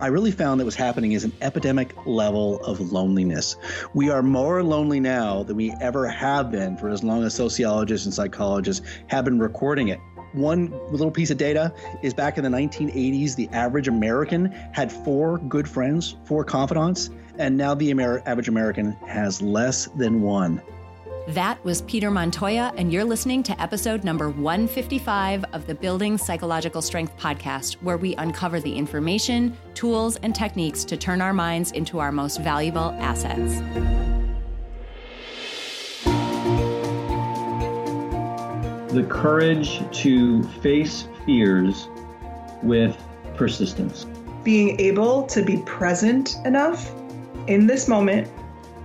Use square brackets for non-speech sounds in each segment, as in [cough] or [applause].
I really found that was happening is an epidemic level of loneliness. We are more lonely now than we ever have been for as long as sociologists and psychologists have been recording it. One little piece of data is back in the 1980s, the average American had four good friends, four confidants, and now the Amer- average American has less than one. That was Peter Montoya, and you're listening to episode number 155 of the Building Psychological Strength podcast, where we uncover the information, tools, and techniques to turn our minds into our most valuable assets. The courage to face fears with persistence. Being able to be present enough in this moment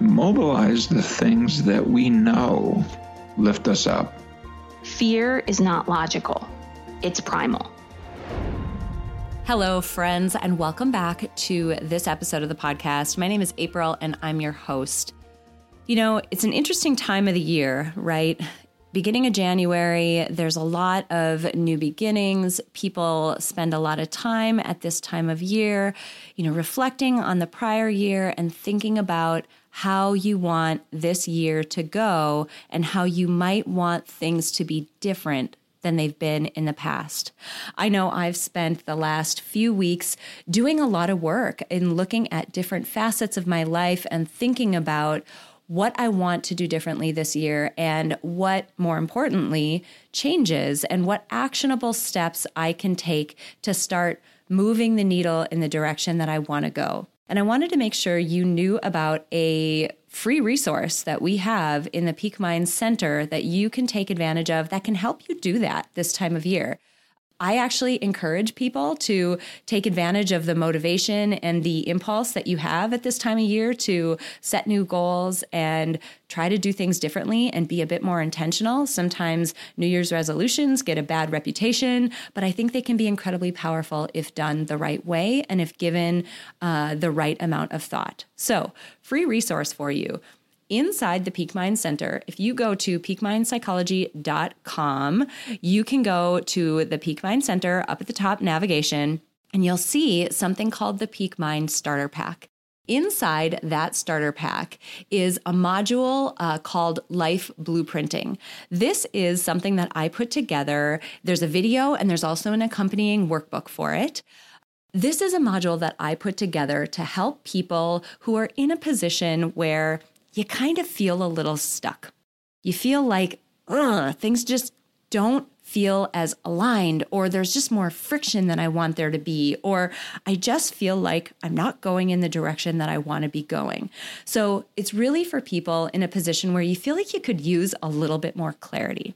mobilize the things that we know lift us up. Fear is not logical, it's primal. Hello, friends, and welcome back to this episode of the podcast. My name is April, and I'm your host. You know, it's an interesting time of the year, right? beginning of January, there's a lot of new beginnings. People spend a lot of time at this time of year, you know, reflecting on the prior year and thinking about how you want this year to go and how you might want things to be different than they've been in the past. I know I've spent the last few weeks doing a lot of work in looking at different facets of my life and thinking about what I want to do differently this year and what, more importantly, changes and what actionable steps I can take to start moving the needle in the direction that I want to go. And I wanted to make sure you knew about a free resource that we have in the Peak Mind Center that you can take advantage of that can help you do that this time of year. I actually encourage people to take advantage of the motivation and the impulse that you have at this time of year to set new goals and try to do things differently and be a bit more intentional. Sometimes New Year's resolutions get a bad reputation, but I think they can be incredibly powerful if done the right way and if given uh, the right amount of thought. So, free resource for you inside the Peak Mind Center, if you go to peakmindpsychology.com, you can go to the Peak Mind Center up at the top navigation, and you'll see something called the Peak Mind Starter Pack. Inside that starter pack is a module uh, called Life Blueprinting. This is something that I put together. There's a video and there's also an accompanying workbook for it. This is a module that I put together to help people who are in a position where you kind of feel a little stuck. You feel like, ugh, things just don't feel as aligned, or there's just more friction than I want there to be, or I just feel like I'm not going in the direction that I want to be going. So it's really for people in a position where you feel like you could use a little bit more clarity.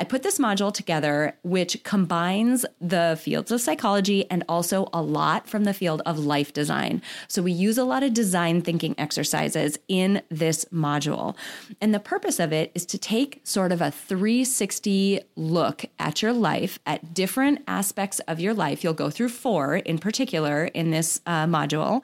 I put this module together, which combines the fields of psychology and also a lot from the field of life design. So we use a lot of design thinking exercises in this module. And the purpose of it is to take sort of a 360 look at your life, at different aspects of your life. You'll go through four in particular in this uh, module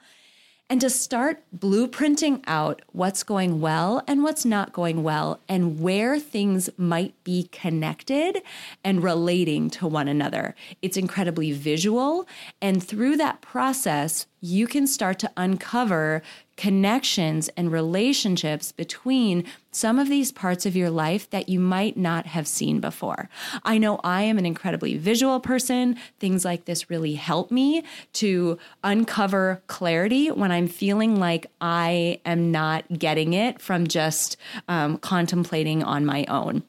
and to start blueprinting out what's going well and what's not going well and where things might be connected and relating to one another. It's incredibly visual. And through that process, you can start to uncover connections and relationships between some of these parts of your life that you might not have seen before. I know I am an incredibly visual person. Things like this really help me to uncover clarity when I'm feeling like I am not getting it from just um, contemplating on my own.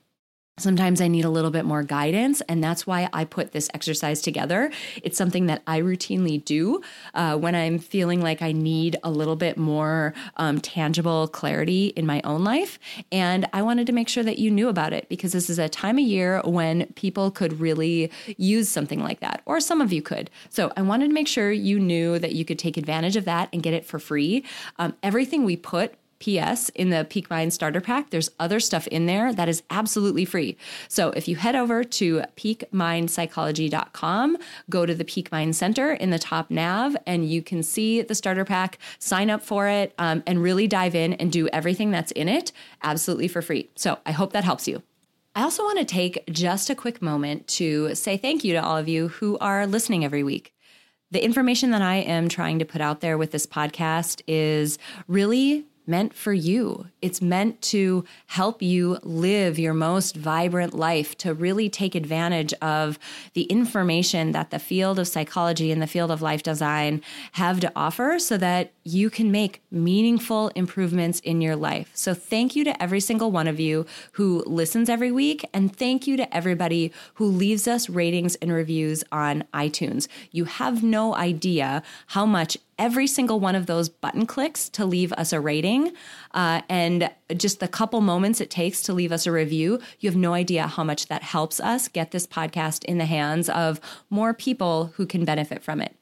Sometimes I need a little bit more guidance, and that's why I put this exercise together. It's something that I routinely do uh, when I'm feeling like I need a little bit more um, tangible clarity in my own life. And I wanted to make sure that you knew about it because this is a time of year when people could really use something like that, or some of you could. So I wanted to make sure you knew that you could take advantage of that and get it for free. Um, everything we put PS in the Peak Mind Starter Pack. There's other stuff in there that is absolutely free. So if you head over to peakmindpsychology.com, go to the Peak Mind Center in the top nav, and you can see the starter pack, sign up for it, um, and really dive in and do everything that's in it absolutely for free. So I hope that helps you. I also want to take just a quick moment to say thank you to all of you who are listening every week. The information that I am trying to put out there with this podcast is really meant for you. It's meant to help you live your most vibrant life, to really take advantage of the information that the field of psychology and the field of life design have to offer so that you can make meaningful improvements in your life. So, thank you to every single one of you who listens every week. And thank you to everybody who leaves us ratings and reviews on iTunes. You have no idea how much every single one of those button clicks to leave us a rating uh, and just the couple moments it takes to leave us a review, you have no idea how much that helps us get this podcast in the hands of more people who can benefit from it.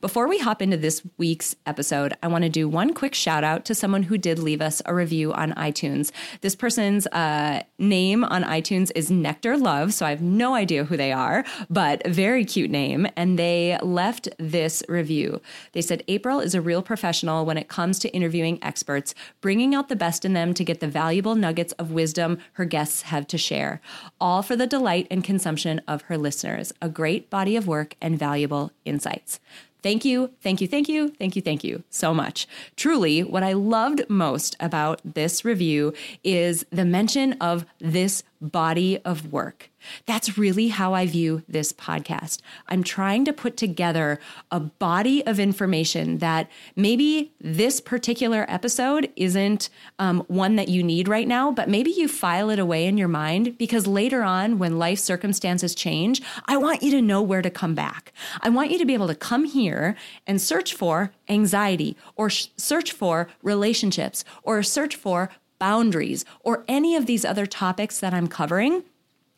Before we hop into this week's episode, I want to do one quick shout out to someone who did leave us a review on iTunes. This person's uh, name on iTunes is Nectar Love, so I have no idea who they are, but very cute name. And they left this review. They said, April is a real professional when it comes to interviewing experts, bringing out the best in them to get the valuable nuggets of wisdom her guests have to share, all for the delight and consumption of her listeners. A great body of work and valuable insights. Thank you, thank you, thank you, thank you, thank you so much. Truly, what I loved most about this review is the mention of this body of work. That's really how I view this podcast. I'm trying to put together a body of information that maybe this particular episode isn't um, one that you need right now, but maybe you file it away in your mind because later on, when life circumstances change, I want you to know where to come back. I want you to be able to come here and search for anxiety or sh- search for relationships or search for boundaries, or any of these other topics that I'm covering,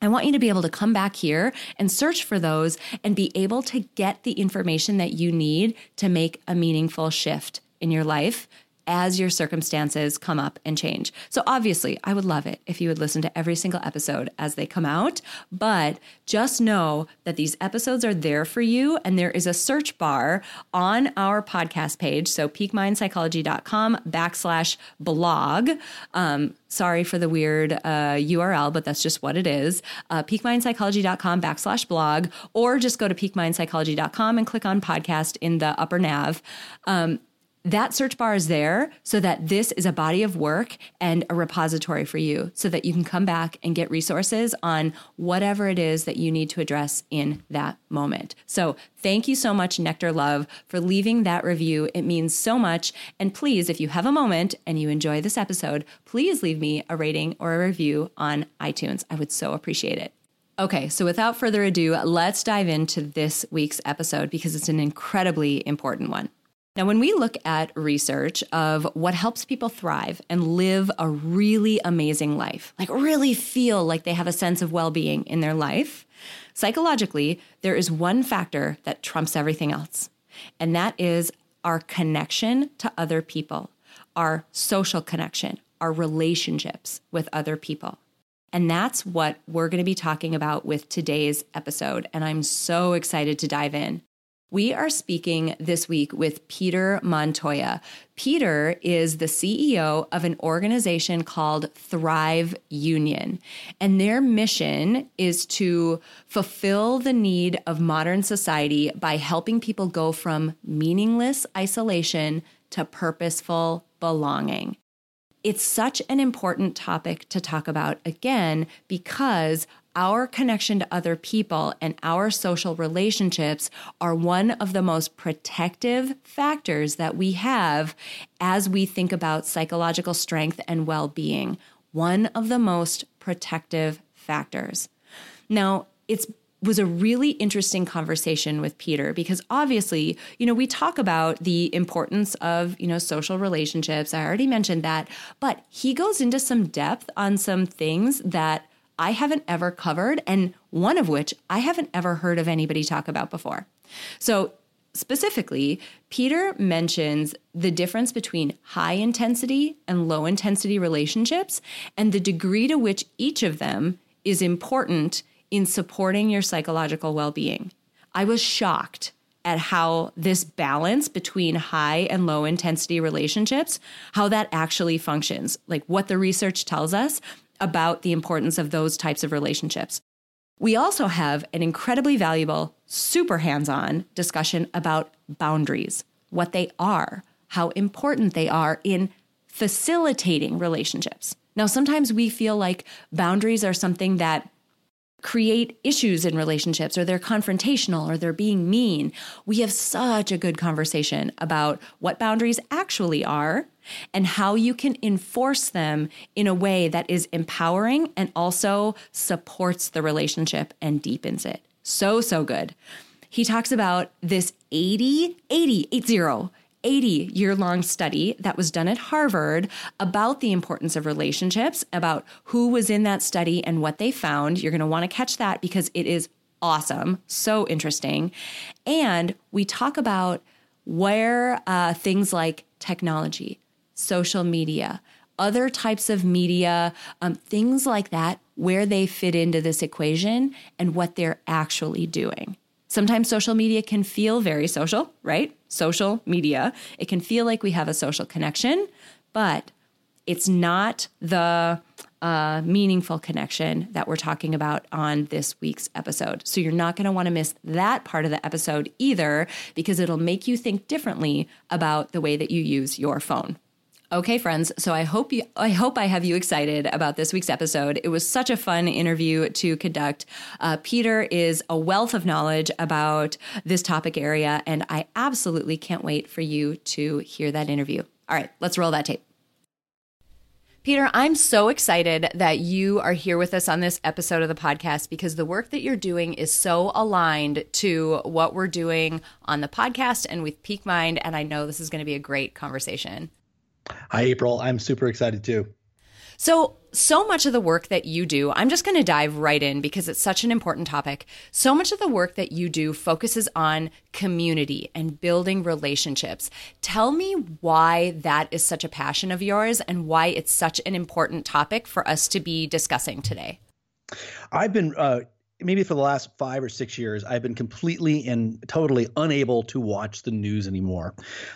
I want you to be able to come back here and search for those and be able to get the information that you need to make a meaningful shift in your life as your circumstances come up and change. So, obviously, I would love it if you would listen to every single episode as they come out, but just know that these episodes are there for you. And there is a search bar on our podcast page. So, peakmindpsychology.com backslash blog. Um, sorry for the weird uh, URL, but that's just what it is. Uh, peakmindpsychology.com backslash blog, or just go to peakmindpsychology.com and click on podcast in the upper nav. Um, that search bar is there so that this is a body of work and a repository for you so that you can come back and get resources on whatever it is that you need to address in that moment. So, thank you so much, Nectar Love, for leaving that review. It means so much. And please, if you have a moment and you enjoy this episode, please leave me a rating or a review on iTunes. I would so appreciate it. Okay, so without further ado, let's dive into this week's episode because it's an incredibly important one. Now, when we look at research of what helps people thrive and live a really amazing life, like really feel like they have a sense of well being in their life, psychologically, there is one factor that trumps everything else, and that is our connection to other people, our social connection, our relationships with other people. And that's what we're going to be talking about with today's episode. And I'm so excited to dive in. We are speaking this week with Peter Montoya. Peter is the CEO of an organization called Thrive Union, and their mission is to fulfill the need of modern society by helping people go from meaningless isolation to purposeful belonging. It's such an important topic to talk about again because our connection to other people and our social relationships are one of the most protective factors that we have as we think about psychological strength and well being. One of the most protective factors. Now, it's was a really interesting conversation with Peter because obviously, you know, we talk about the importance of, you know, social relationships. I already mentioned that, but he goes into some depth on some things that I haven't ever covered and one of which I haven't ever heard of anybody talk about before. So, specifically, Peter mentions the difference between high intensity and low intensity relationships and the degree to which each of them is important in supporting your psychological well being. I was shocked at how this balance between high and low intensity relationships, how that actually functions, like what the research tells us about the importance of those types of relationships. We also have an incredibly valuable, super hands on discussion about boundaries, what they are, how important they are in facilitating relationships. Now, sometimes we feel like boundaries are something that create issues in relationships or they're confrontational or they're being mean. We have such a good conversation about what boundaries actually are and how you can enforce them in a way that is empowering and also supports the relationship and deepens it. So, so good. He talks about this 80, 80, 80 80 year long study that was done at Harvard about the importance of relationships, about who was in that study and what they found. You're going to want to catch that because it is awesome, so interesting. And we talk about where uh, things like technology, social media, other types of media, um, things like that, where they fit into this equation and what they're actually doing. Sometimes social media can feel very social, right? Social media. It can feel like we have a social connection, but it's not the uh, meaningful connection that we're talking about on this week's episode. So you're not going to want to miss that part of the episode either, because it'll make you think differently about the way that you use your phone. Okay, friends. So I hope you, I hope I have you excited about this week's episode. It was such a fun interview to conduct. Uh, Peter is a wealth of knowledge about this topic area, and I absolutely can't wait for you to hear that interview. All right, let's roll that tape. Peter, I'm so excited that you are here with us on this episode of the podcast because the work that you're doing is so aligned to what we're doing on the podcast and with Peak Mind. And I know this is going to be a great conversation. Hi, April. I'm super excited too. So, so much of the work that you do, I'm just going to dive right in because it's such an important topic. So much of the work that you do focuses on community and building relationships. Tell me why that is such a passion of yours and why it's such an important topic for us to be discussing today. I've been uh, maybe for the last five or six years, I've been completely and totally unable to watch the news anymore.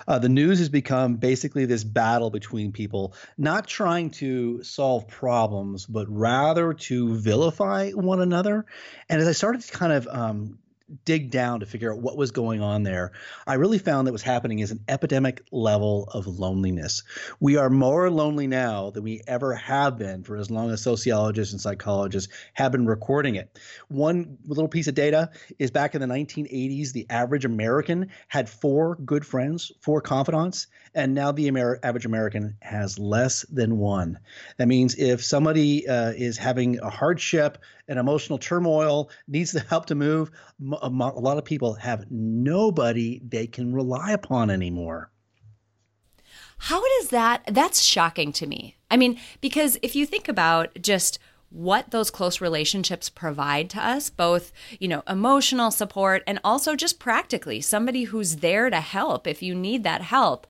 Uh, the news has become basically this battle between people not trying to solve problems, but rather to vilify one another. And as I started to kind of um, dig down to figure out what was going on there, I really found that what's happening is an epidemic level of loneliness. We are more lonely now than we ever have been for as long as sociologists and psychologists have been recording it. One little piece of data is back in the 1980s, the average American had four good friends, four confidants, and now the Amer- average American has less than one. That means if somebody uh, is having a hardship, an emotional turmoil, needs the help to move, a lot of people have nobody they can rely upon anymore. How does that? That's shocking to me. I mean, because if you think about just what those close relationships provide to us both you know emotional support and also just practically somebody who's there to help if you need that help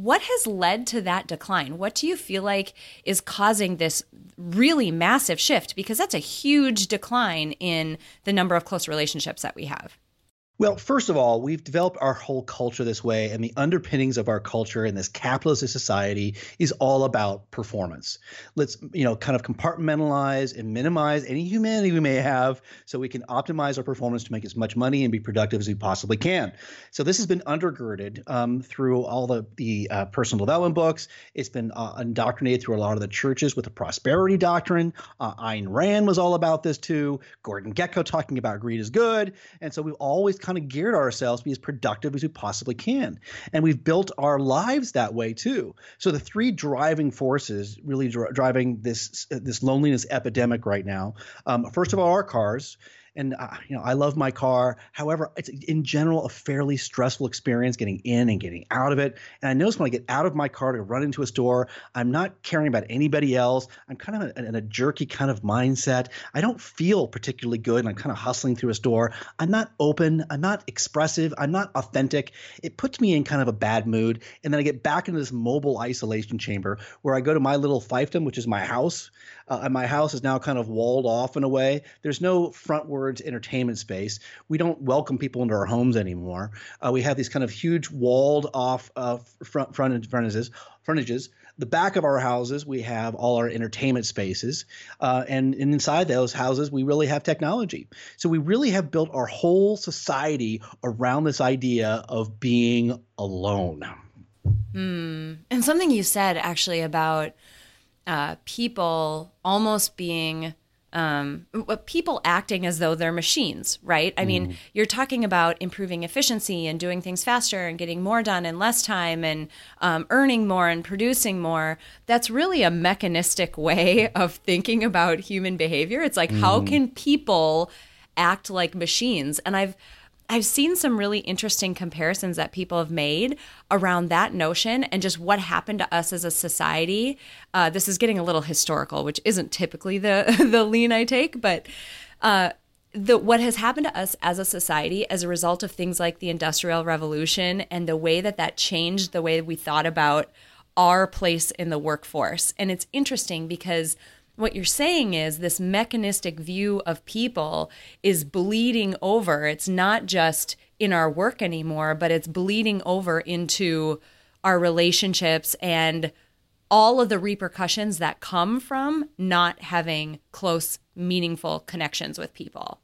what has led to that decline? What do you feel like is causing this really massive shift? Because that's a huge decline in the number of close relationships that we have. Well, first of all, we've developed our whole culture this way, and the underpinnings of our culture in this capitalist society is all about performance. Let's, you know, kind of compartmentalize and minimize any humanity we may have so we can optimize our performance to make as much money and be productive as we possibly can. So this has been undergirded um, through all the, the uh, personal development books. It's been uh, indoctrinated through a lot of the churches with the prosperity doctrine. Uh, Ayn Rand was all about this too. Gordon Gekko talking about greed is good. And so we've always kind kind of geared ourselves to be as productive as we possibly can. And we've built our lives that way too. So the three driving forces really dri- driving this this loneliness epidemic right now. Um, first of all, our cars and uh, you know I love my car. However, it's in general a fairly stressful experience getting in and getting out of it. And I notice when I get out of my car to run into a store, I'm not caring about anybody else. I'm kind of in a jerky kind of mindset. I don't feel particularly good, and I'm kind of hustling through a store. I'm not open. I'm not expressive. I'm not authentic. It puts me in kind of a bad mood, and then I get back into this mobile isolation chamber where I go to my little fiefdom, which is my house. Uh, and my house is now kind of walled off in a way. There's no frontwards entertainment space. We don't welcome people into our homes anymore. Uh, we have these kind of huge walled off uh, front front frontages. Frontages. The back of our houses, we have all our entertainment spaces, uh, and, and inside those houses, we really have technology. So we really have built our whole society around this idea of being alone. Hmm. And something you said actually about uh, people almost being um, people acting as though they're machines, right? I mean, mm. you're talking about improving efficiency and doing things faster and getting more done in less time and um, earning more and producing more. That's really a mechanistic [laughs] way of thinking about human behavior. It's like, mm. how can people act like machines? And I've I've seen some really interesting comparisons that people have made around that notion and just what happened to us as a society. Uh, this is getting a little historical, which isn't typically the [laughs] the lean I take, but uh, the what has happened to us as a society as a result of things like the Industrial Revolution and the way that that changed the way we thought about our place in the workforce. And it's interesting because what you're saying is this mechanistic view of people is bleeding over. It's not just in our work anymore, but it's bleeding over into our relationships and all of the repercussions that come from not having close, meaningful connections with people.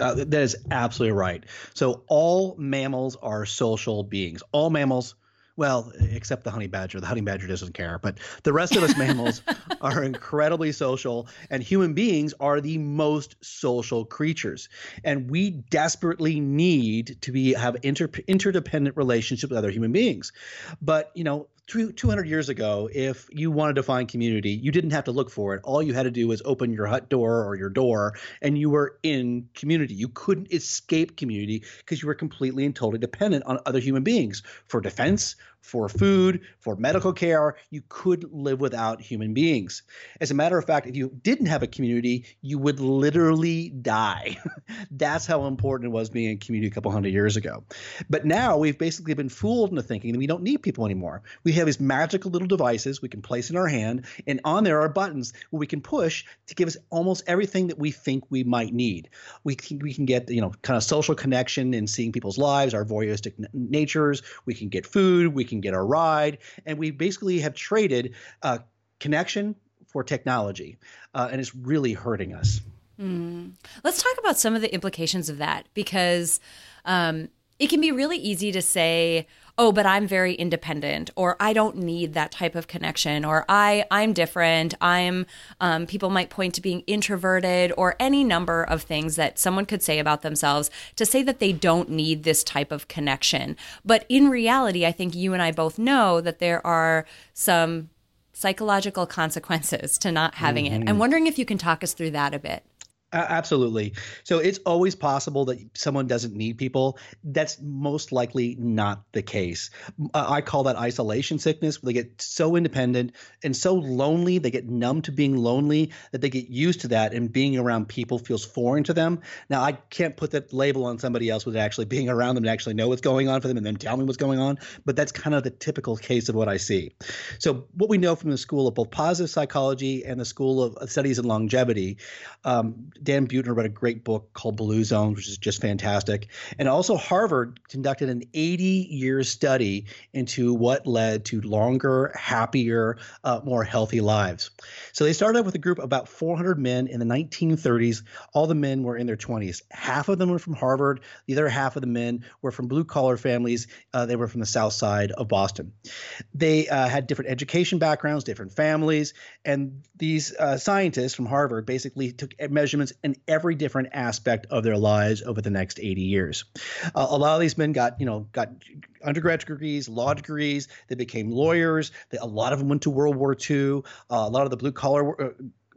Uh, that is absolutely right. So, all mammals are social beings. All mammals well, except the honey badger. The honey badger doesn't care, but the rest of us mammals [laughs] are incredibly social, and human beings are the most social creatures. And we desperately need to be have inter, interdependent relationships with other human beings. But you know, 200 years ago, if you wanted to find community, you didn't have to look for it. All you had to do was open your hut door or your door, and you were in community. You couldn't escape community because you were completely and totally dependent on other human beings for defense, for food, for medical care. You could live without human beings. As a matter of fact, if you didn't have a community, you would literally die. [laughs] That's how important it was being in a community a couple hundred years ago. But now we've basically been fooled into thinking that we don't need people anymore. We have these magical little devices we can place in our hand, and on there are buttons where we can push to give us almost everything that we think we might need. We can, we can get you know kind of social connection and seeing people's lives, our voyeuristic natures. We can get food. We can get a ride, and we basically have traded uh, connection for technology, uh, and it's really hurting us. Mm. Let's talk about some of the implications of that because um, it can be really easy to say, oh but i'm very independent or i don't need that type of connection or i i'm different. I'm um, people might point to being introverted or any number of things that someone could say about themselves to say that they don't need this type of connection. But in reality i think you and i both know that there are some psychological [laughs] consequences to not having mm-hmm. it. I'm wondering if you can talk us through that a bit absolutely. So it's always possible that someone doesn't need people. That's most likely not the case. Uh, I call that isolation sickness, they get so independent and so lonely, they get numb to being lonely that they get used to that, and being around people feels foreign to them. Now, I can't put that label on somebody else with actually being around them and actually know what's going on for them and then tell me what's going on, but that's kind of the typical case of what I see. So, what we know from the School of both Positive Psychology and the School of Studies in Longevity, um, Dan Buettner wrote a great book called Blue Zones, which is just fantastic. And also, Harvard conducted an 80 year study into what led to longer, happier, uh, more healthy lives. So they started out with a group of about 400 men in the 1930s. All the men were in their 20s. Half of them were from Harvard, the other half of the men were from blue collar families. Uh, they were from the south side of Boston. They uh, had different education backgrounds, different families, and these uh, scientists from Harvard basically took measurements in every different aspect of their lives over the next 80 years. Uh, a lot of these men got, you know, got undergraduate degrees, law degrees. They became lawyers. They, a lot of them went to World War II. Uh, a lot of the blue collar uh,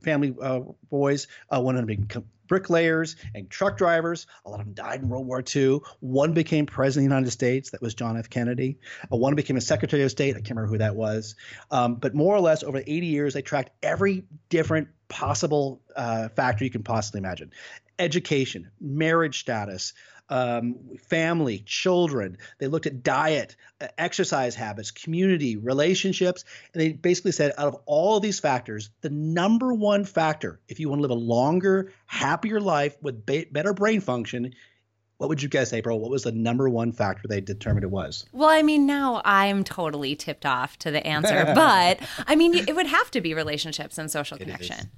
family uh, boys uh, on to become bricklayers and truck drivers. A lot of them died in World War II. One became president of the United States. That was John F. Kennedy. Uh, one became a Secretary of State. I can't remember who that was. Um, but more or less, over 80 years, they tracked every different possible uh, factor you can possibly imagine education, marriage status, um, family, children. They looked at diet, uh, exercise habits, community, relationships, and they basically said out of all of these factors, the number one factor, if you want to live a longer, happier life with ba- better brain function, what would you guess, April? What was the number one factor they determined it was? Well, I mean, now I'm totally tipped off to the answer, [laughs] but I mean, it would have to be relationships and social connection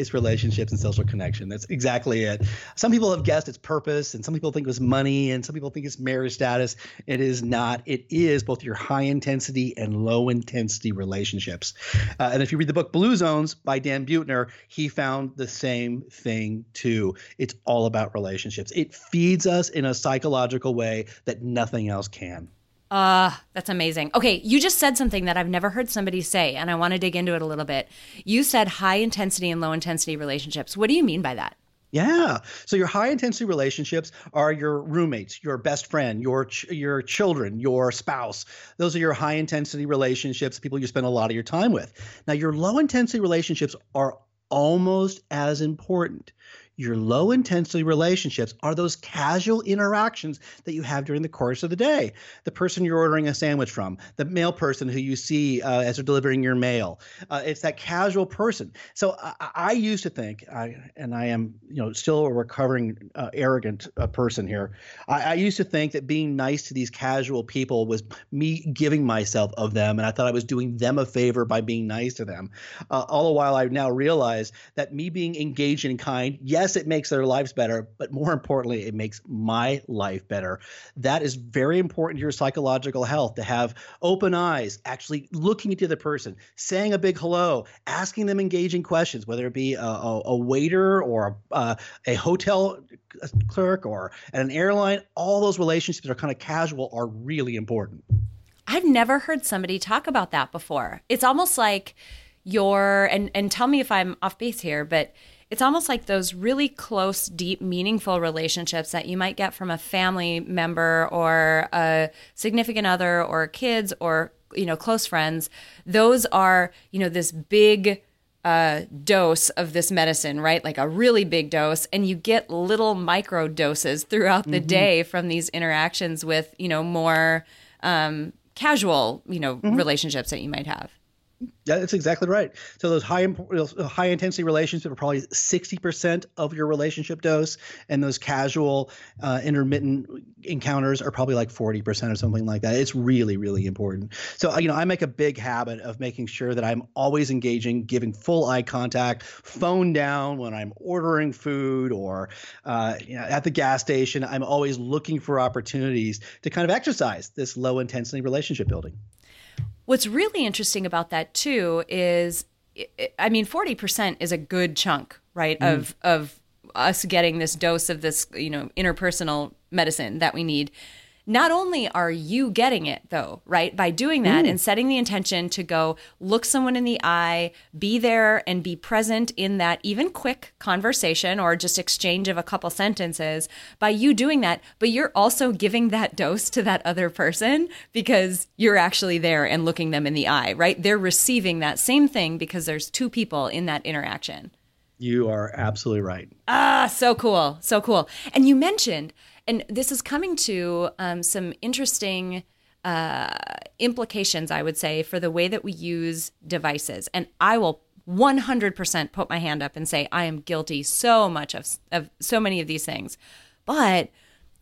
it's relationships and social connection. That's exactly it. Some people have guessed it's purpose, and some people think it was money, and some people think it's marriage status. It is not. It is both your high intensity and low intensity relationships. Uh, and if you read the book Blue Zones by Dan Buettner, he found the same thing too. It's all about relationships. It feeds us in a psychological way that nothing else can. Uh, that's amazing. Okay, you just said something that I've never heard somebody say, and I want to dig into it a little bit. You said high intensity and low intensity relationships. What do you mean by that? Yeah. So your high intensity relationships are your roommates, your best friend, your ch- your children, your spouse. Those are your high intensity relationships, people you spend a lot of your time with. Now your low intensity relationships are almost as important. Your low intensity relationships are those casual interactions that you have during the course of the day. The person you're ordering a sandwich from, the mail person who you see uh, as they're delivering your mail. Uh, it's that casual person. So I, I used to think, I, and I am, you know, still a recovering uh, arrogant uh, person here. I, I used to think that being nice to these casual people was me giving myself of them, and I thought I was doing them a favor by being nice to them. Uh, all the while, I now realize that me being engaged and kind, yes yes, it makes their lives better, but more importantly, it makes my life better. That is very important to your psychological health to have open eyes, actually looking into the person, saying a big hello, asking them engaging questions, whether it be a, a, a waiter or a, uh, a hotel clerk or at an airline. All those relationships that are kind of casual are really important. I've never heard somebody talk about that before. It's almost like your and and tell me if I'm off base here, but it's almost like those really close, deep, meaningful relationships that you might get from a family member or a significant other or kids or you know close friends. Those are you know this big uh, dose of this medicine, right? Like a really big dose, and you get little micro doses throughout the mm-hmm. day from these interactions with you know more um, casual you know mm-hmm. relationships that you might have. Yeah, that's exactly right. So those high high intensity relationships are probably sixty percent of your relationship dose, and those casual, uh, intermittent encounters are probably like forty percent or something like that. It's really really important. So you know, I make a big habit of making sure that I'm always engaging, giving full eye contact, phone down when I'm ordering food or uh, you know, at the gas station. I'm always looking for opportunities to kind of exercise this low intensity relationship building. What's really interesting about that too is, I mean, forty percent is a good chunk, right? Mm. Of of us getting this dose of this, you know, interpersonal medicine that we need not only are you getting it though, right? By doing that mm. and setting the intention to go look someone in the eye, be there and be present in that even quick conversation or just exchange of a couple sentences, by you doing that, but you're also giving that dose to that other person because you're actually there and looking them in the eye, right? They're receiving that same thing because there's two people in that interaction. You are absolutely right. Ah, so cool. So cool. And you mentioned and this is coming to um, some interesting uh, implications, I would say, for the way that we use devices. And I will 100% put my hand up and say I am guilty so much of, of so many of these things. But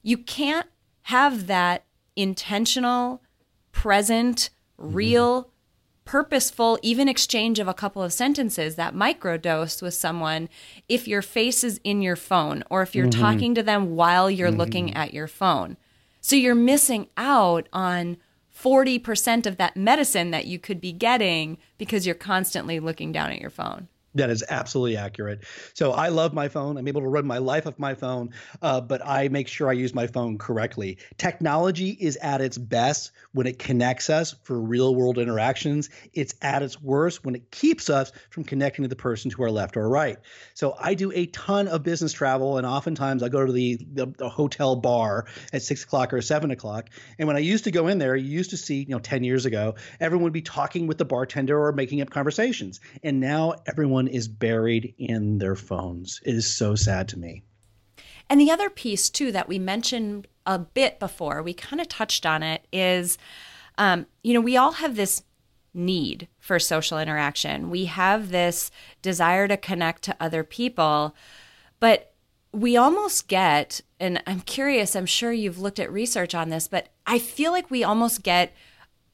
you can't have that intentional, present, real purposeful, even exchange of a couple of sentences, that microdose with someone, if your face is in your phone or if you're mm-hmm. talking to them while you're mm-hmm. looking at your phone. So you're missing out on 40% of that medicine that you could be getting because you're constantly looking down at your phone. That is absolutely accurate. So I love my phone. I'm able to run my life off my phone, uh, but I make sure I use my phone correctly. Technology is at its best when it connects us for real world interactions. It's at its worst when it keeps us from connecting to the person to our left or right. So I do a ton of business travel, and oftentimes I go to the, the, the hotel bar at six o'clock or seven o'clock. And when I used to go in there, you used to see, you know, 10 years ago, everyone would be talking with the bartender or making up conversations. And now everyone is buried in their phones. It is so sad to me. And the other piece, too, that we mentioned a bit before, we kind of touched on it, is um, you know, we all have this need for social interaction. We have this desire to connect to other people, but we almost get, and I'm curious, I'm sure you've looked at research on this, but I feel like we almost get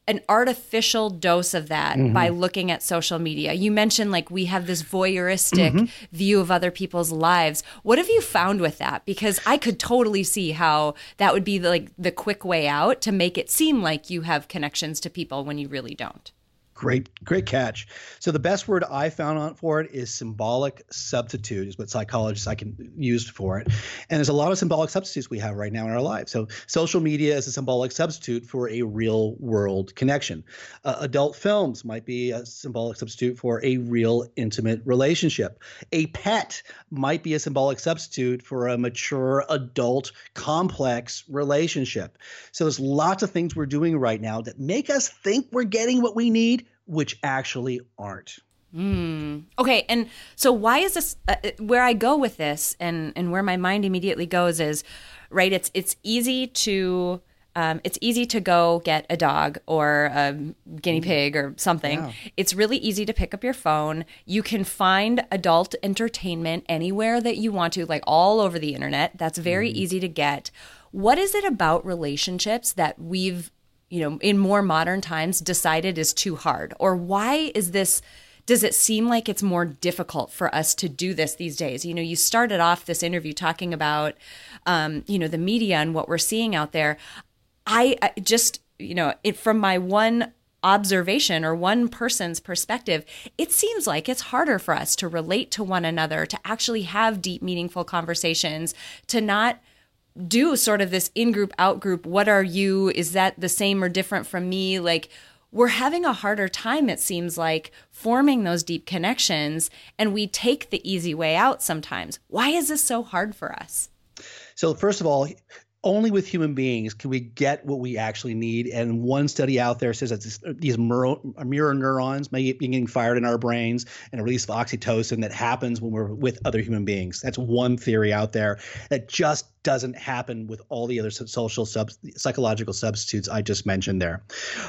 an artificial dose of that mm-hmm. by looking at social media. You mentioned like we have this voyeuristic mm-hmm. view of other people's lives. What have you found with that? Because I could totally see how that would be the, like the quick way out to make it seem like you have connections to people when you really don't. Great, great catch. So the best word I found on for it is symbolic substitute, is what psychologists I can use for it. And there's a lot of symbolic substitutes we have right now in our lives. So social media is a symbolic substitute for a real world connection. Uh, adult films might be a symbolic substitute for a real intimate relationship. A pet might be a symbolic substitute for a mature adult complex relationship. So there's lots of things we're doing right now that make us think we're getting what we need which actually aren't. Mm. Okay, and so why is this? Uh, uh, where I go with this, and and where my mind immediately goes is, right? It's it's easy to. Um, it's easy to go get a dog or a guinea mm. pig or something. Yeah. It's really easy to pick up your phone. You can find adult entertainment anywhere that you want to, like all over the internet. That's very mm. easy to get. What is it about relationships that we've you know, in more modern times decided is too hard? Or why is this? Does it seem like it's more difficult for us to do this these days? You know, you started off this interview talking about, um, you know, the media and what we're seeing out there. I, I just, you know, it from my one observation or one person's perspective, it seems like it's harder for us to relate to one another, to actually have deep, meaningful conversations, to not do sort of this in group, out group. What are you? Is that the same or different from me? Like, we're having a harder time, it seems like, forming those deep connections, and we take the easy way out sometimes. Why is this so hard for us? So, first of all, only with human beings can we get what we actually need. And one study out there says that this, these mirror, mirror neurons may be getting fired in our brains and a release of oxytocin that happens when we're with other human beings. That's one theory out there that just doesn't happen with all the other social sub, psychological substitutes I just mentioned there.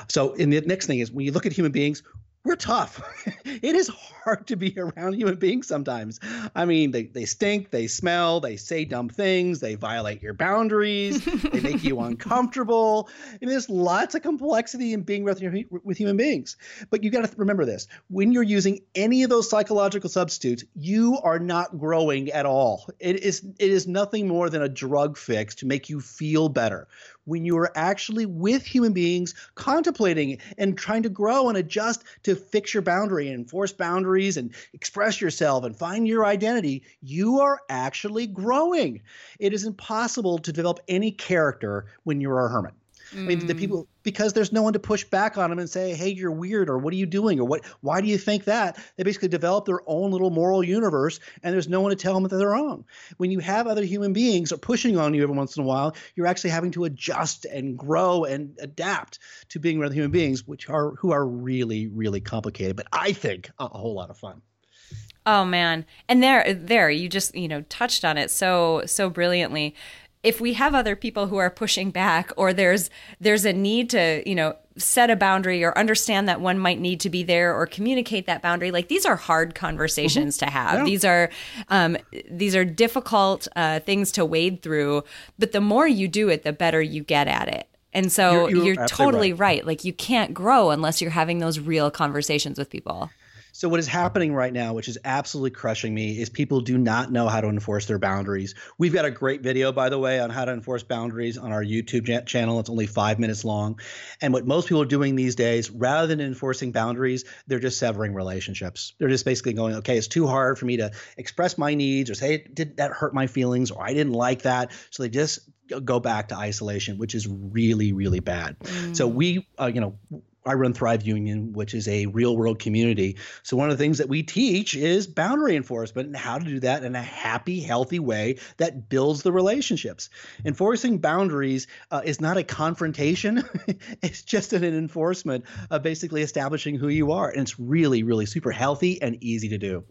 So, in the next thing is when you look at human beings, we're tough. [laughs] it is hard to be around human beings sometimes. I mean, they, they stink, they smell, they say dumb things, they violate your boundaries, they make you [laughs] uncomfortable. And there's lots of complexity in being with, with human beings. But you got to remember this when you're using any of those psychological substitutes, you are not growing at all. It is, it is nothing more than a drug fix to make you feel better when you are actually with human beings contemplating and trying to grow and adjust to fix your boundary and enforce boundaries and express yourself and find your identity, you are actually growing. It is impossible to develop any character when you're a hermit. Mm. I mean, the mm. people because there's no one to push back on them and say, "Hey, you're weird," or "What are you doing?" or "What? Why do you think that?" They basically develop their own little moral universe, and there's no one to tell them that they're wrong. When you have other human beings are pushing on you every once in a while, you're actually having to adjust and grow and adapt to being with human beings, which are who are really, really complicated, but I think a, a whole lot of fun. Oh man, and there, there, you just you know touched on it so so brilliantly if we have other people who are pushing back or there's there's a need to you know set a boundary or understand that one might need to be there or communicate that boundary like these are hard conversations mm-hmm. to have yeah. these are um, these are difficult uh, things to wade through but the more you do it the better you get at it and so you're, you're, you're totally right. right like you can't grow unless you're having those real conversations with people So what is happening right now, which is absolutely crushing me, is people do not know how to enforce their boundaries. We've got a great video, by the way, on how to enforce boundaries on our YouTube channel. It's only five minutes long. And what most people are doing these days, rather than enforcing boundaries, they're just severing relationships. They're just basically going, okay, it's too hard for me to express my needs or say, did that hurt my feelings or I didn't like that. So they just go back to isolation, which is really, really bad. Mm. So we, uh, you know, I run Thrive Union, which is a real world community. So one of the things that we teach is boundary enforcement and how to do that in a happy, healthy way that builds the relationships. Enforcing boundaries uh, is not a confrontation; [laughs] it's just an enforcement of basically establishing who you are, and it's really, really super healthy and easy to do.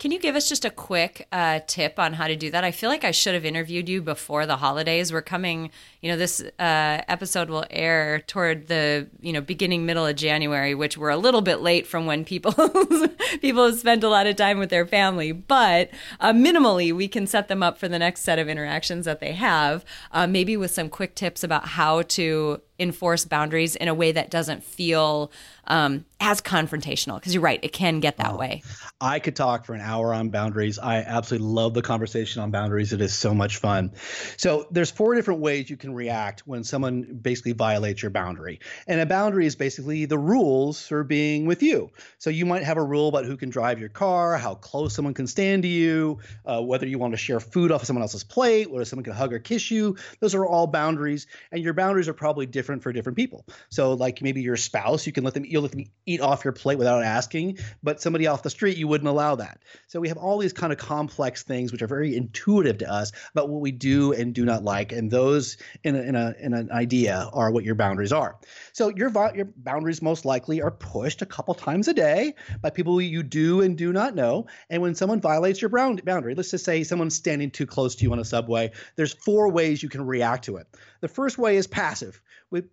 Can you give us just a quick uh, tip on how to do that? I feel like I should have interviewed you before the holidays. We're coming, you know, this uh, episode will air toward the, you know, beginning middle of January, which we're a little bit late from when people [laughs] people spend a lot of time with their family. But uh, minimally, we can set them up for the next set of interactions that they have, uh, maybe with some quick tips about how to enforce boundaries in a way that doesn't feel um, as confrontational because you're right it can get that oh, way. I could talk for an hour on boundaries. I absolutely love the conversation on boundaries. It is so much fun. So there's four different ways you can react when someone basically violates your boundary. And a boundary is basically the rules for being with you. So you might have a rule about who can drive your car how close someone can stand to you uh, whether you want to share food off of someone else's plate whether someone can hug or kiss you. Those are all boundaries and your boundaries are probably different for different people. So like maybe your spouse you can let them you'll eat off your plate without asking, but somebody off the street, you wouldn't allow that. So we have all these kind of complex things which are very intuitive to us about what we do and do not like. And those in, a, in, a, in an idea are what your boundaries are. So your, your boundaries most likely are pushed a couple times a day by people you do and do not know. And when someone violates your boundary, let's just say someone's standing too close to you on a subway, there's four ways you can react to it. The first way is passive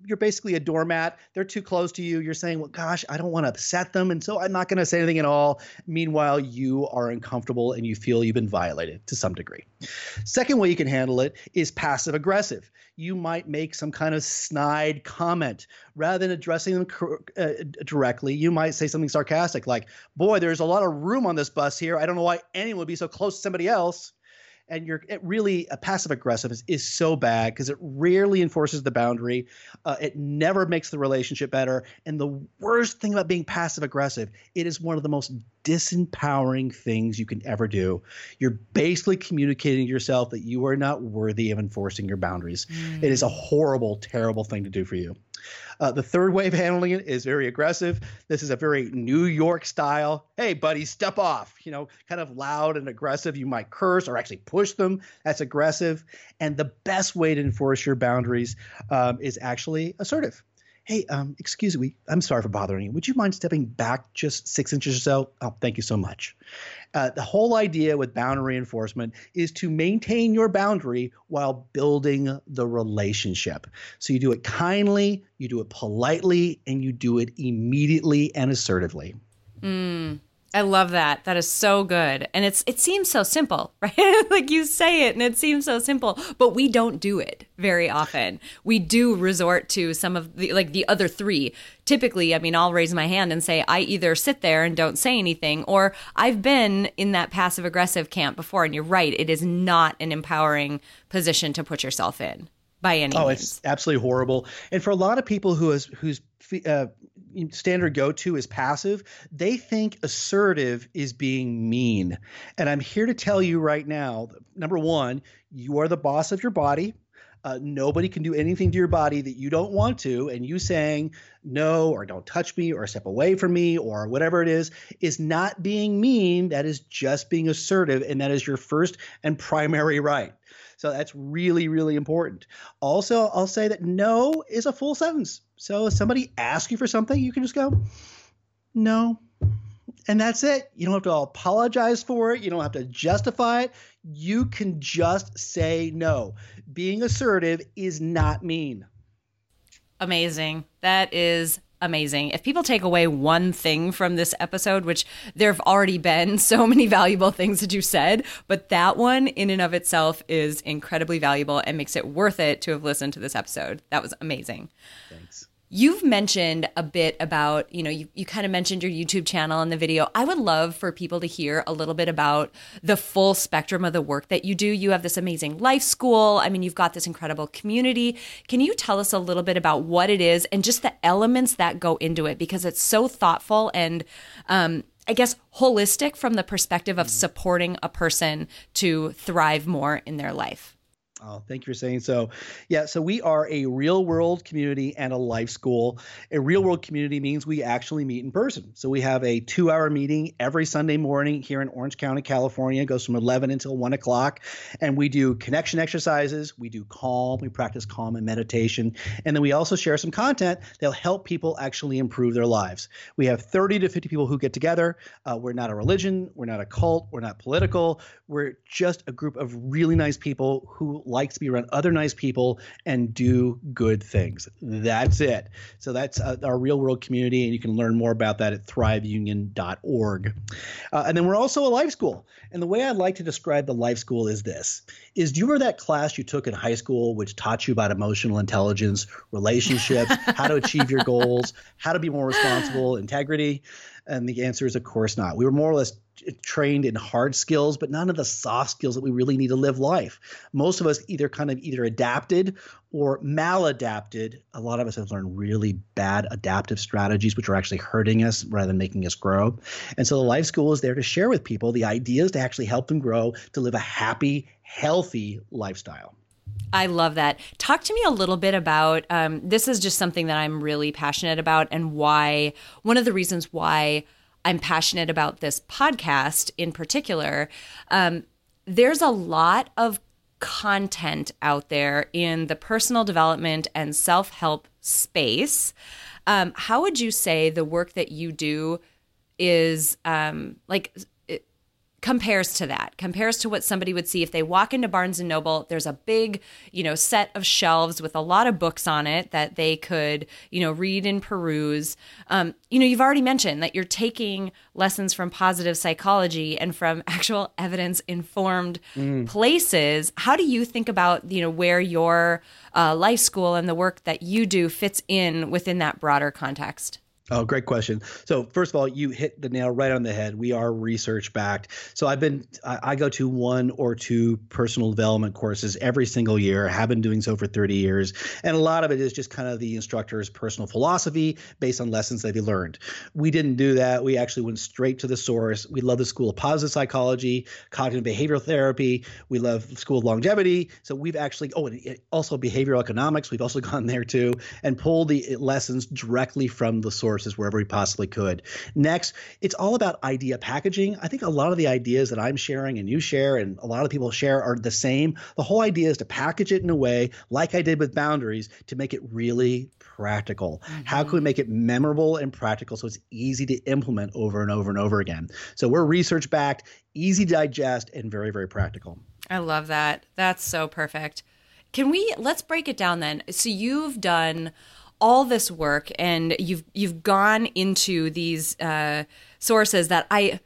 you're basically a doormat. They're too close to you. You're saying, well, gosh, I don't want to upset them. And so I'm not going to say anything at all. Meanwhile, you are uncomfortable and you feel you've been violated to some degree. Second way you can handle it is passive aggressive. You might make some kind of snide comment rather than addressing them uh, directly. You might say something sarcastic like, boy, there's a lot of room on this bus here. I don't know why anyone would be so close to somebody else and you're it really a passive aggressive is, is so bad because it rarely enforces the boundary. Uh, it never makes the relationship better. And the worst thing about being passive aggressive it is one of the most disempowering things you can ever do. You're basically communicating to yourself that you are not worthy of enforcing your boundaries. Mm. it is a horrible terrible thing to do for you uh, the third way of handling it is very aggressive. This is a very New York style. Hey, buddy, step off. You know, kind of loud and aggressive. You might curse or actually push them. That's aggressive. And the best way to enforce your boundaries um, is actually assertive hey, um, excuse me, I'm sorry for bothering you. Would you mind stepping back just six inches or so? Oh, thank you so much. Uh, the whole idea with boundary enforcement is to maintain your boundary while building the relationship. So you do it kindly, you do it politely, and you do it immediately and assertively. Mm. I love that. That is so good. And it's it seems so simple, [laughs] right? like you say it and it seems so simple, but we don't do it very often. We do resort to some of the like the other three. Typically, I mean, I'll raise my hand and say I either sit there and don't say anything or I've been in that passive aggressive camp before and you're right, it is not an empowering position to put yourself in by any means. oh, means. it's absolutely horrible. And for a lot of people who is whose uh, standard go-to is passive, they think assertive is being mean. And I'm here to tell you right now, number one, you are the boss of your body. Uh, nobody can do anything to your body that you don't want to, and you saying no or don't touch me or step away from me or whatever it is is not being mean. That is just being assertive, and that is your first and primary right. So that's really, really important. Also, I'll say that no is a full sentence. So if somebody asks you for something, you can just go, no. And that's it. You don't have to apologize for it. You don't have to justify it. You can just say no. Being assertive is not mean. Amazing. That is amazing. If people take away one thing from this episode, which there have already been [laughs] so many valuable things that you said, but that one in and of itself is incredibly valuable and makes it worth it to have listened to this episode. That was amazing. Thanks. You've mentioned a bit about, you know, you, you kind of mentioned your YouTube channel in the video. I would love for people to hear a little bit about the full spectrum of the work that you do. You have this amazing life school. I mean, you've got this incredible community. Can you tell us a little bit about what it is and just the elements that go into it? Because it's so thoughtful and, um, I guess, holistic from the perspective of supporting a person to thrive more in their life. Oh, thank you for saying so. Yeah, so we are a real world community and a life school. A real world community means we actually meet in person. So we have a two hour meeting every Sunday morning here in Orange County, California. It goes from 11 until 1 o'clock. And we do connection exercises, we do calm, we practice calm and meditation. And then we also share some content that'll help people actually improve their lives. We have 30 to 50 people who get together. Uh, we're not a religion, we're not a cult, we're not political. We're just a group of really nice people who likes to be around other nice people and do good things. That's it. So that's uh, our real world community, and you can learn more about that at thriveunion.org. Uh, and then we're also a life school. And the way I like to describe the life school is this: is do you remember that class you took in high school, which taught you about emotional intelligence, relationships, how to achieve your goals, how to be more responsible, integrity? And the answer is, of course, not. We were more or less trained in hard skills, but none of the soft skills that we really need to live life. Most of us either kind of either adapted or maladapted. A lot of us have learned really bad adaptive strategies, which are actually hurting us rather than making us grow. And so the life school is there to share with people the ideas to actually help them grow to live a happy, healthy lifestyle. I love that. Talk to me a little bit about um, this is just something that I'm really passionate about, and why one of the reasons why I'm passionate about this podcast in particular. Um, there's a lot of content out there in the personal development and self help space. Um, how would you say the work that you do is um, like compares to that compares to what somebody would see if they walk into barnes and noble. There's a big you know set of shelves with a lot of books on it that they could you know read and peruse. Um, you know you've already mentioned that you're taking lessons from positive psychology and from [laughs] actual evidence informed mm. places. How do you think about you know where your uh, life school and the work that you do fits in within that broader context Oh, great question. So first of all, you hit the nail right on the head. We are research backed. So I've been I, I, go to one or two personal development courses every single year. Have been doing so for 30 years, and a lot of it is just kind of the instructor's personal philosophy based on lessons that he learned. We didn't do that. We actually went straight to the source. We love the School of Positive Psychology, Cognitive Behavioral Therapy. We love the School of Longevity. So we've actually oh, and also behavioral economics. We've also [laughs] gone there too and pulled the lessons directly from the source resources wherever we possibly could. Next, it's all about idea packaging. I think a lot of the ideas that I'm sharing and you share and a lot of people share are the same. The whole idea is to package it in a way, like I did with boundaries, to make it really practical. Mm-hmm. How can we make it memorable and practical so it's easy to implement over and over and over again? So we're research backed, easy to digest, and very, very practical. I love that. That's so perfect. Can we let's break it down then? So you've done all this work and you've you've gone into these uh, sources that I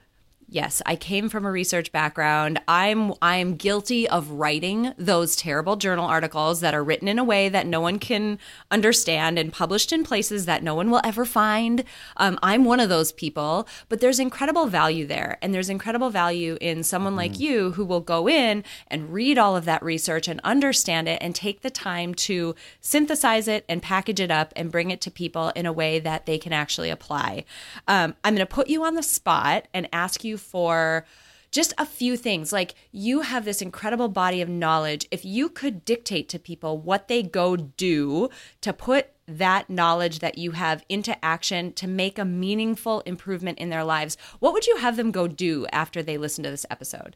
Yes, I came from a research background. I'm I'm guilty of writing those terrible journal articles that are written in a way that no one can understand and published in places that no one will ever find. Um, I'm one of those people, but there's incredible value there, and there's incredible value in someone mm-hmm. like you who will go in and read all of that research and understand it and take the time to synthesize it and package it up and bring it to people in a way that they can actually apply. Um, I'm going to put you on the spot and ask you for just a few things. Like you have this incredible body of knowledge. If you could dictate to people what they go do to put that knowledge that you have into action to make a meaningful improvement in their lives, what would you have them go do after they listen to this episode?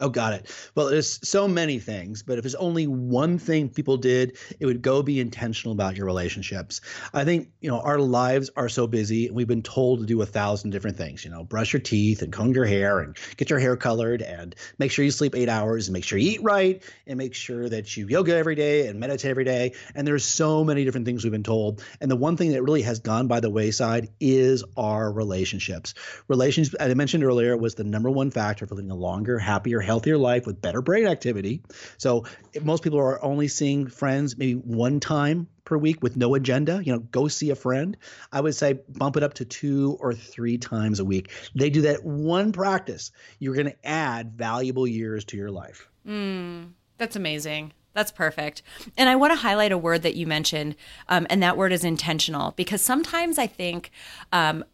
Oh, got it. Well, there's so many things, but if there's only one thing people did, it would go be intentional about your relationships. I think, you know, our lives are so busy and we've been told to do a thousand different things, you know, brush your teeth and comb your hair and get your hair colored and make sure you sleep eight hours and make sure you eat right and make sure that you yoga every day and meditate every day. And there's so many different things we've been told. And the one thing that really has gone by the wayside is our relationships. Relationships, as I mentioned earlier, was the number one factor for living a longer, happier, healthier life with better brain activity. So most people are only seeing friends maybe one time per week with no agenda. You know, go see a friend. I would say bump it up to two or three times a week. They do that one practice. You're going to add valuable years to your life. Mm, that's amazing. That's perfect. And I want to highlight a word that you mentioned, um, and that word is intentional, because sometimes I think um,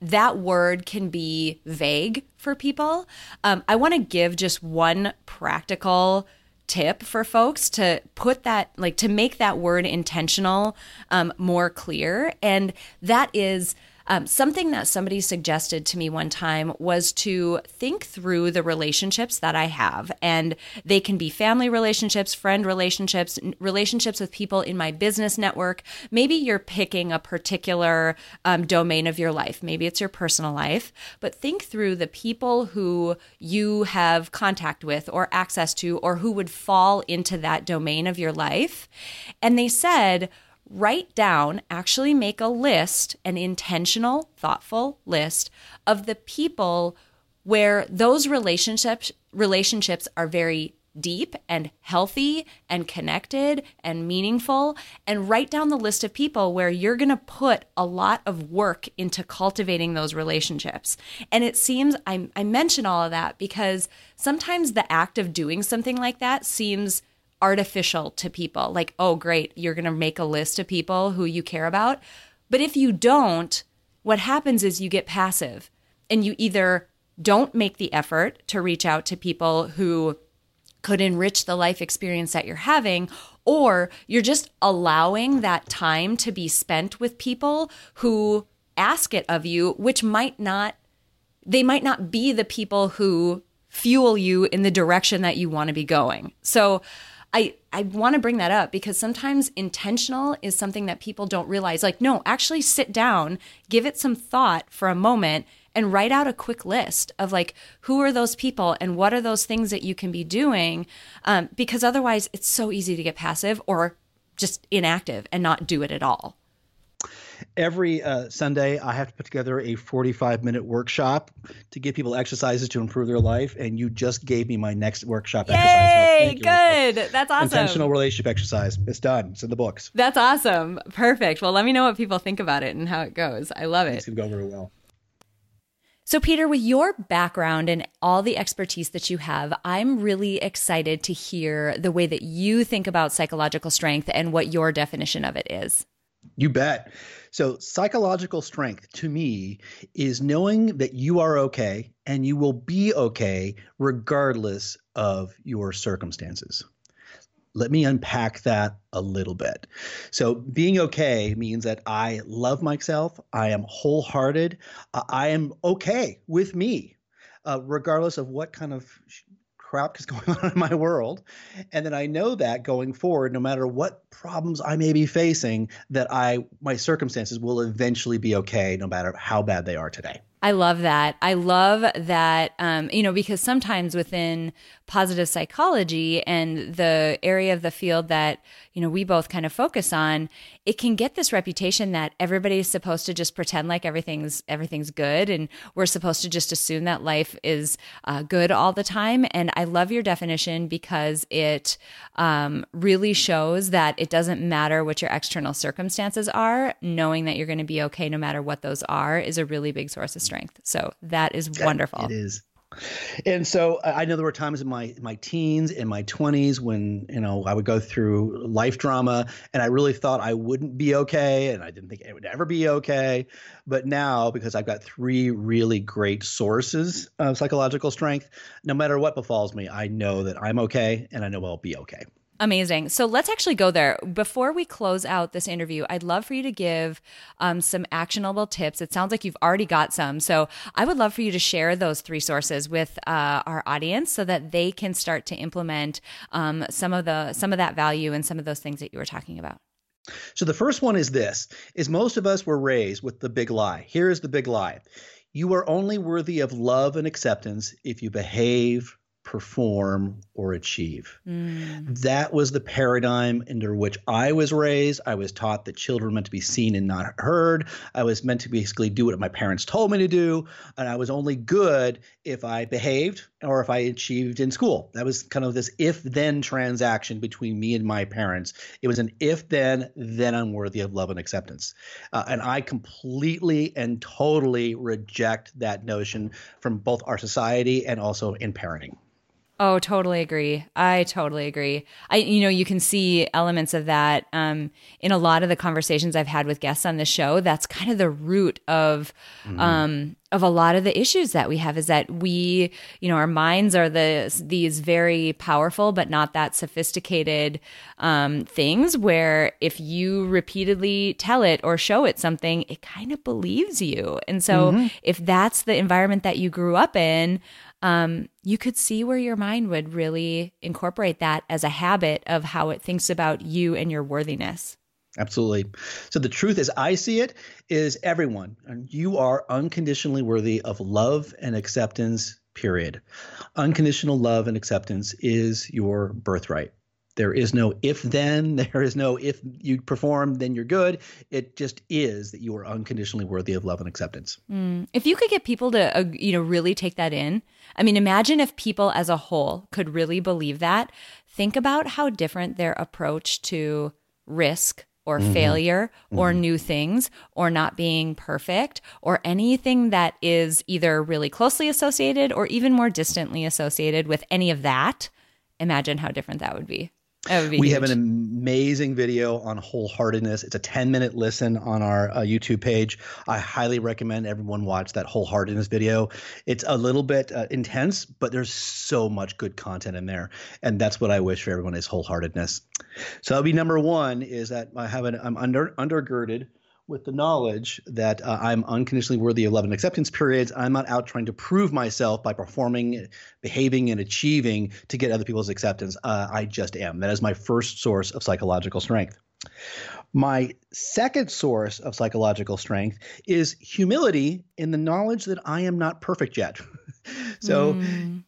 that word can be vague for people. Um, I want to give just one practical tip for folks to put that, like, to make that word intentional um, more clear. And that is, um, something that somebody suggested to me one time was to think through the relationships that I have. And they can be family relationships, friend relationships, relationships with people in my business network. Maybe you're picking a particular um, domain of your life. Maybe it's your personal life. But think through the people who you have contact with or access to or who would fall into that domain of your life. And they said, write down, actually make a list, an intentional, thoughtful list of the people where those relationships relationships are very deep and healthy and connected and meaningful and write down the list of people where you're going to put a lot of work into cultivating those relationships. And it seems I, I mention all of that because sometimes the act of doing something like that seems artificial to people. Like, oh, great, you're going to make a list of people who you care about. But if you don't, what happens is you get passive and you either don't make the effort to reach out to people who could enrich the life experience that you're having, or you're just allowing that time to be spent with people who ask it of you, which might not, they might not be the people who fuel you in the direction that you want to be going. So, I, I want to bring that up because sometimes intentional is something that people don't realize. Like, no, actually sit down, give it some thought for a moment, and write out a quick list of like, who are those people and what are those things that you can be doing? Um, because otherwise, it's so easy to get passive or just inactive and not do it at all every uh, Sunday, I have to put together a 45 minute workshop to give people exercises to improve their life. And you just gave me my next workshop Yay, exercise. So good. That's awesome. Intentional relationship exercise. It's done. It's in the books. That's awesome. Perfect. Well, let me know what people think about it and how it goes. I love it. It's going to go very well. So, Peter, with your background and all the expertise that you have, I'm really excited to hear the way that you think about psychological strength and what your definition of it is. You bet. So, psychological strength to me is knowing that you are okay and you will be okay regardless of your circumstances. Let me unpack that a little bit. So, being okay means that I love myself, I am wholehearted, I am okay with me, uh, regardless of what kind of crap is [laughs] going on in my world. And then I know that going forward, no matter what problems I may be facing, that I my circumstances will eventually be okay, no matter how bad they are today. I love that. I love that, um, you know, because sometimes within positive psychology and the area of the field that, you know, we both kind of focus on, it can get this reputation that everybody's supposed to just pretend like everything's everything's good and we're supposed to just assume that life is uh, good all the time. And I love your definition because it um, really shows that it doesn't matter what your external circumstances are, knowing that you're going to be okay no matter what those are is a really big source of strength strength. So that is wonderful. It is. And so uh, I know there were times in my my teens, in my 20s, when you know I would go through life drama, and I really thought I wouldn't be okay, and I didn't think it would ever be okay. But now, because I've got three really great sources of psychological strength, no matter what befalls me, I know that I'm okay, and I know I'll be okay. Amazing. So let's actually go there. Before we close out this interview, I'd love for you to give um, some actionable tips. It sounds like you've already got some. So I would love for you to share those three sources with uh, our audience so that they can start to implement um, some of the some of that value and some of those things that you were talking about. So the first one is this: is most of us were raised with the big lie. Here is the big lie: you are only worthy of love and acceptance if you behave perform, or achieve. Mm. That was the paradigm under which I was raised. I was taught that children were meant to be seen and not heard. I was meant to basically do what my parents told me to do. And I was only good if I behaved or if I achieved in school. That was kind of this if then transaction between me and my parents. It was an if then, then I'm worthy of love and acceptance. Uh, and I completely and totally reject that notion from both our society and also in parenting. Oh, totally agree. I totally agree. I, you know, you can see elements of that um, in a lot of the conversations I've had with guests on the show. That's kind of the root of mm-hmm. um, of a lot of the issues that we have. Is that we, you know, our minds are the these very powerful but not that sophisticated um, things. Where if you repeatedly tell it or show it something, it kind of believes you. And so, mm-hmm. if that's the environment that you grew up in um, you could see where your mind would really incorporate that as a habit of how it thinks about you and your worthiness. Absolutely. So the truth as I see it is everyone, you are unconditionally worthy of love and acceptance, period. Unconditional love and acceptance is your birthright. There is no if then. [laughs] There is no if you perform, then you're good. It just is that you are unconditionally worthy of love and acceptance. Mm. If you could get people to, uh, you know, really take that in, I mean, imagine if people as a whole could really believe that. Think about how different their approach to risk or mm-hmm. failure or mm-hmm. new things or not being perfect or anything that is either really closely associated or even more distantly associated with any of that. Imagine how different that would be we have an amazing video on wholeheartedness. It's a 10 minute listen on our uh, YouTube page. I highly recommend everyone watch that wholeheartedness video. It's a little bit uh, intense, but there's so much good content in there. And that's what I wish for everyone is wholeheartedness. So that'll be number one is that I have an, I'm under undergirded with the knowledge that uh, I'm unconditionally worthy of love and acceptance periods. I'm not out trying to prove myself by performing, behaving, and achieving to get other people's acceptance. Uh, I just am. That is my first source of psychological strength. My second source of psychological strength is humility in the knowledge that I am not perfect yet. [laughs] so, mm.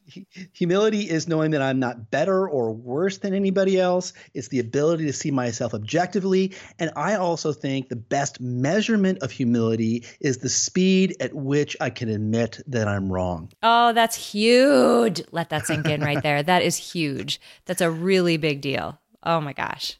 humility is knowing that I'm not better or worse than anybody else. It's the ability to see myself objectively. And I also think the best measurement of humility is the speed at which I can admit that I'm wrong. Oh, that's huge. Let that sink in right there. That is huge. That's a really big deal. Oh my gosh.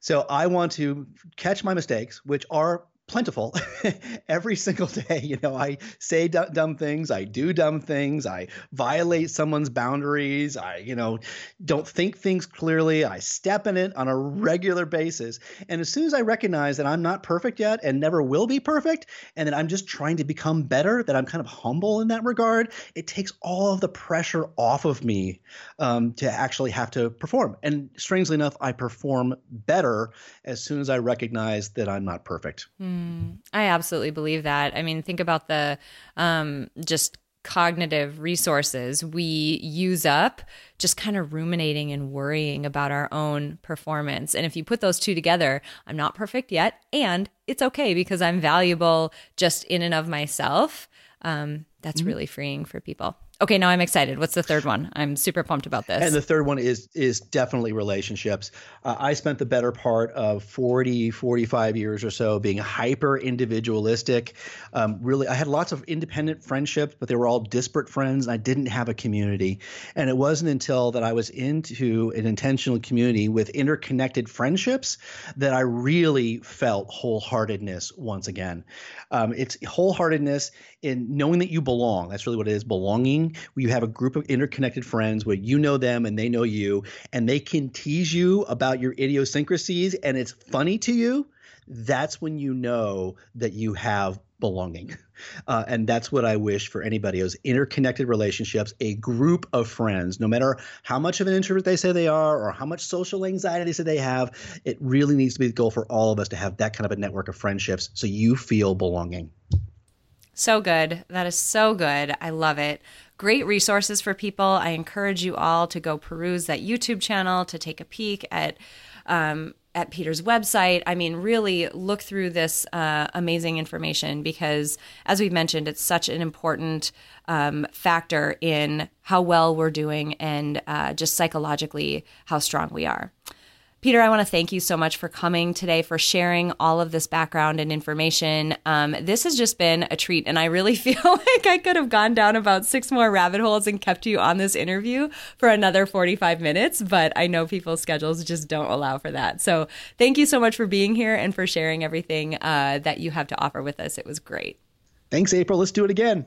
So I want to catch my mistakes, which are plentiful [laughs] every single day. You know, I say d- dumb things, I do dumb things, I violate someone's boundaries, I, you know, don't think things clearly, I step in it on a regular basis. And as soon as I recognize that I'm not perfect yet and never will be perfect, and that I'm just trying to become better, that I'm kind of humble in that regard, it takes all of the pressure off of me um, to actually have to perform. And strangely enough, I perform better as soon as I recognize that I'm not perfect. Mm. I absolutely believe that. I mean, think about the um, just cognitive resources we use up just kind of ruminating and worrying about our own performance. And if you put those two together, I'm not perfect yet, and it's okay because I'm valuable just in and of myself. Um, that's mm-hmm. really freeing for people. Okay, now I'm excited. What's the third one? I'm super pumped about this. And the third one is is definitely relationships. Uh, I spent the better part of 40, 45 years or so being hyper individualistic. Um, really, I had lots of independent friendships, but they were all disparate friends. And I didn't have a community. And it wasn't until that I was into an intentional community with interconnected friendships that I really felt wholeheartedness once again. Um, it's wholeheartedness in knowing that you belong. That's really what it is belonging. You have a group of interconnected friends where you know them and they know you, and they can tease you about your idiosyncrasies, and it's funny to you. That's when you know that you have belonging. [laughs] Uh, and that's what I wish for anybody is interconnected relationships, a group of friends, no matter how much of an introvert they say they are or how much social anxiety they say they have, it really needs to be the goal for all of us to have that kind of a network of friendships so you feel belonging. So good. That is so good. I love it. Great resources for people. I encourage you all to go peruse that YouTube channel, to take a peek at um, at Peter's website. I mean, really look through this uh, amazing information because, as we've mentioned, it's such an important um, factor in how well we're doing and uh, just psychologically how strong we are. Peter, I want to thank you so much for coming today, for sharing all of this background and information. Um, this has just been a treat, and I really [laughs] feel like I could have gone down about six more rabbit holes and kept you on this interview for another 45 minutes, but I know people's schedules just don't allow for that. So thank you so much for being here and for sharing everything uh, that you have to offer with us. It was great. Thanks, April. Let's do it again.